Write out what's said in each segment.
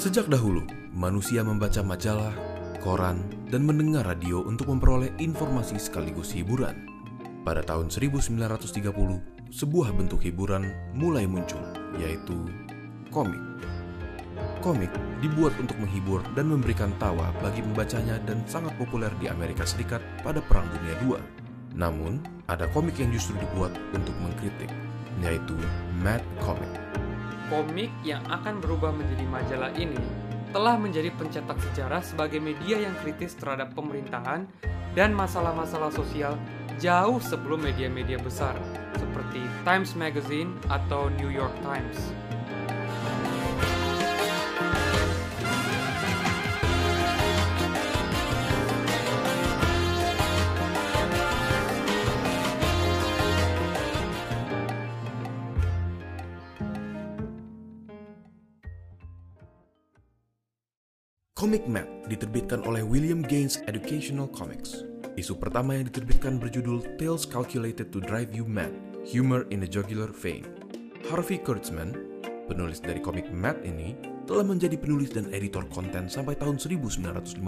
Sejak dahulu, manusia membaca majalah, koran, dan mendengar radio untuk memperoleh informasi sekaligus hiburan. Pada tahun 1930, sebuah bentuk hiburan mulai muncul, yaitu komik. Komik dibuat untuk menghibur dan memberikan tawa bagi pembacanya dan sangat populer di Amerika Serikat pada Perang Dunia II. Namun, ada komik yang justru dibuat untuk mengkritik, yaitu Mad Comic. Komik yang akan berubah menjadi majalah ini telah menjadi pencetak sejarah sebagai media yang kritis terhadap pemerintahan dan masalah-masalah sosial jauh sebelum media-media besar seperti Times Magazine atau New York Times. Comic Mad diterbitkan oleh William Gaines Educational Comics. Isu pertama yang diterbitkan berjudul Tales Calculated to Drive You Mad, Humor in a Jugular Vein. Harvey Kurtzman, penulis dari komik Mad ini, telah menjadi penulis dan editor konten sampai tahun 1956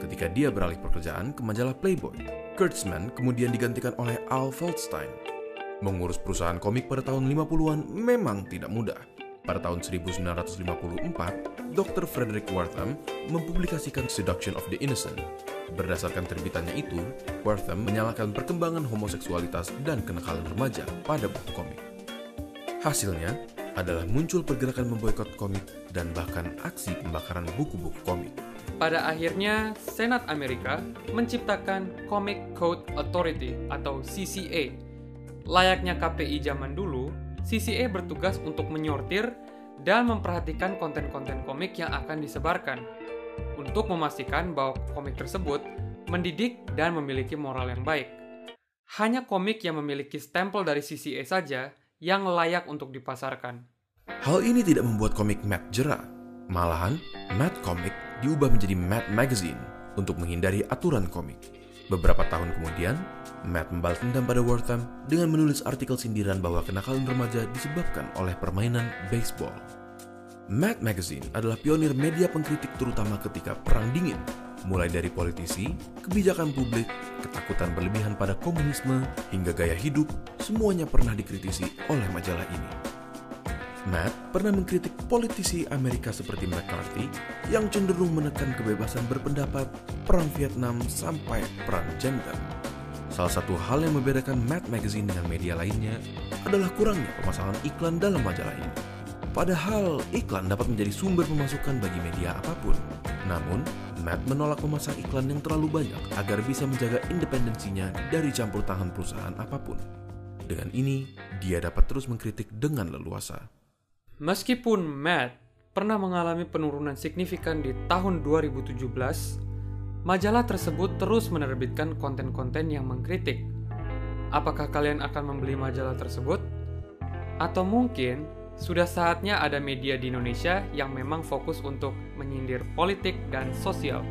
ketika dia beralih pekerjaan ke majalah Playboy. Kurtzman kemudian digantikan oleh Al Feldstein. Mengurus perusahaan komik pada tahun 50-an memang tidak mudah. Pada tahun 1954, Dr. Frederick Wortham mempublikasikan Seduction of the Innocent. Berdasarkan terbitannya itu, Wortham menyalahkan perkembangan homoseksualitas dan kenakalan remaja pada buku komik. Hasilnya adalah muncul pergerakan memboikot komik dan bahkan aksi pembakaran buku-buku komik. Pada akhirnya, Senat Amerika menciptakan Comic Code Authority atau CCA. Layaknya KPI zaman dulu, CCA bertugas untuk menyortir dan memperhatikan konten-konten komik yang akan disebarkan untuk memastikan bahwa komik tersebut mendidik dan memiliki moral yang baik. Hanya komik yang memiliki stempel dari CCA saja yang layak untuk dipasarkan. Hal ini tidak membuat komik Mad jera. Malahan, Mad Comic diubah menjadi Mad Magazine untuk menghindari aturan komik. Beberapa tahun kemudian, Matt membalas dendam pada Wortham dengan menulis artikel sindiran bahwa kenakalan remaja disebabkan oleh permainan baseball. Mad Magazine adalah pionir media pengkritik terutama ketika Perang Dingin, mulai dari politisi, kebijakan publik, ketakutan berlebihan pada komunisme, hingga gaya hidup, semuanya pernah dikritisi oleh majalah ini. Matt pernah mengkritik politisi Amerika seperti McCarthy yang cenderung menekan kebebasan berpendapat, perang Vietnam sampai perang gender. Salah satu hal yang membedakan Matt Magazine dengan media lainnya adalah kurangnya pemasangan iklan dalam majalah ini. Padahal iklan dapat menjadi sumber pemasukan bagi media apa pun. Namun, Matt menolak memasang iklan yang terlalu banyak agar bisa menjaga independensinya dari campur tangan perusahaan apa pun. Dengan ini, dia dapat terus mengkritik dengan leluasa. Meskipun Matt pernah mengalami penurunan signifikan di tahun 2017, majalah tersebut terus menerbitkan konten-konten yang mengkritik. Apakah kalian akan membeli majalah tersebut? Atau mungkin sudah saatnya ada media di Indonesia yang memang fokus untuk menyindir politik dan sosial.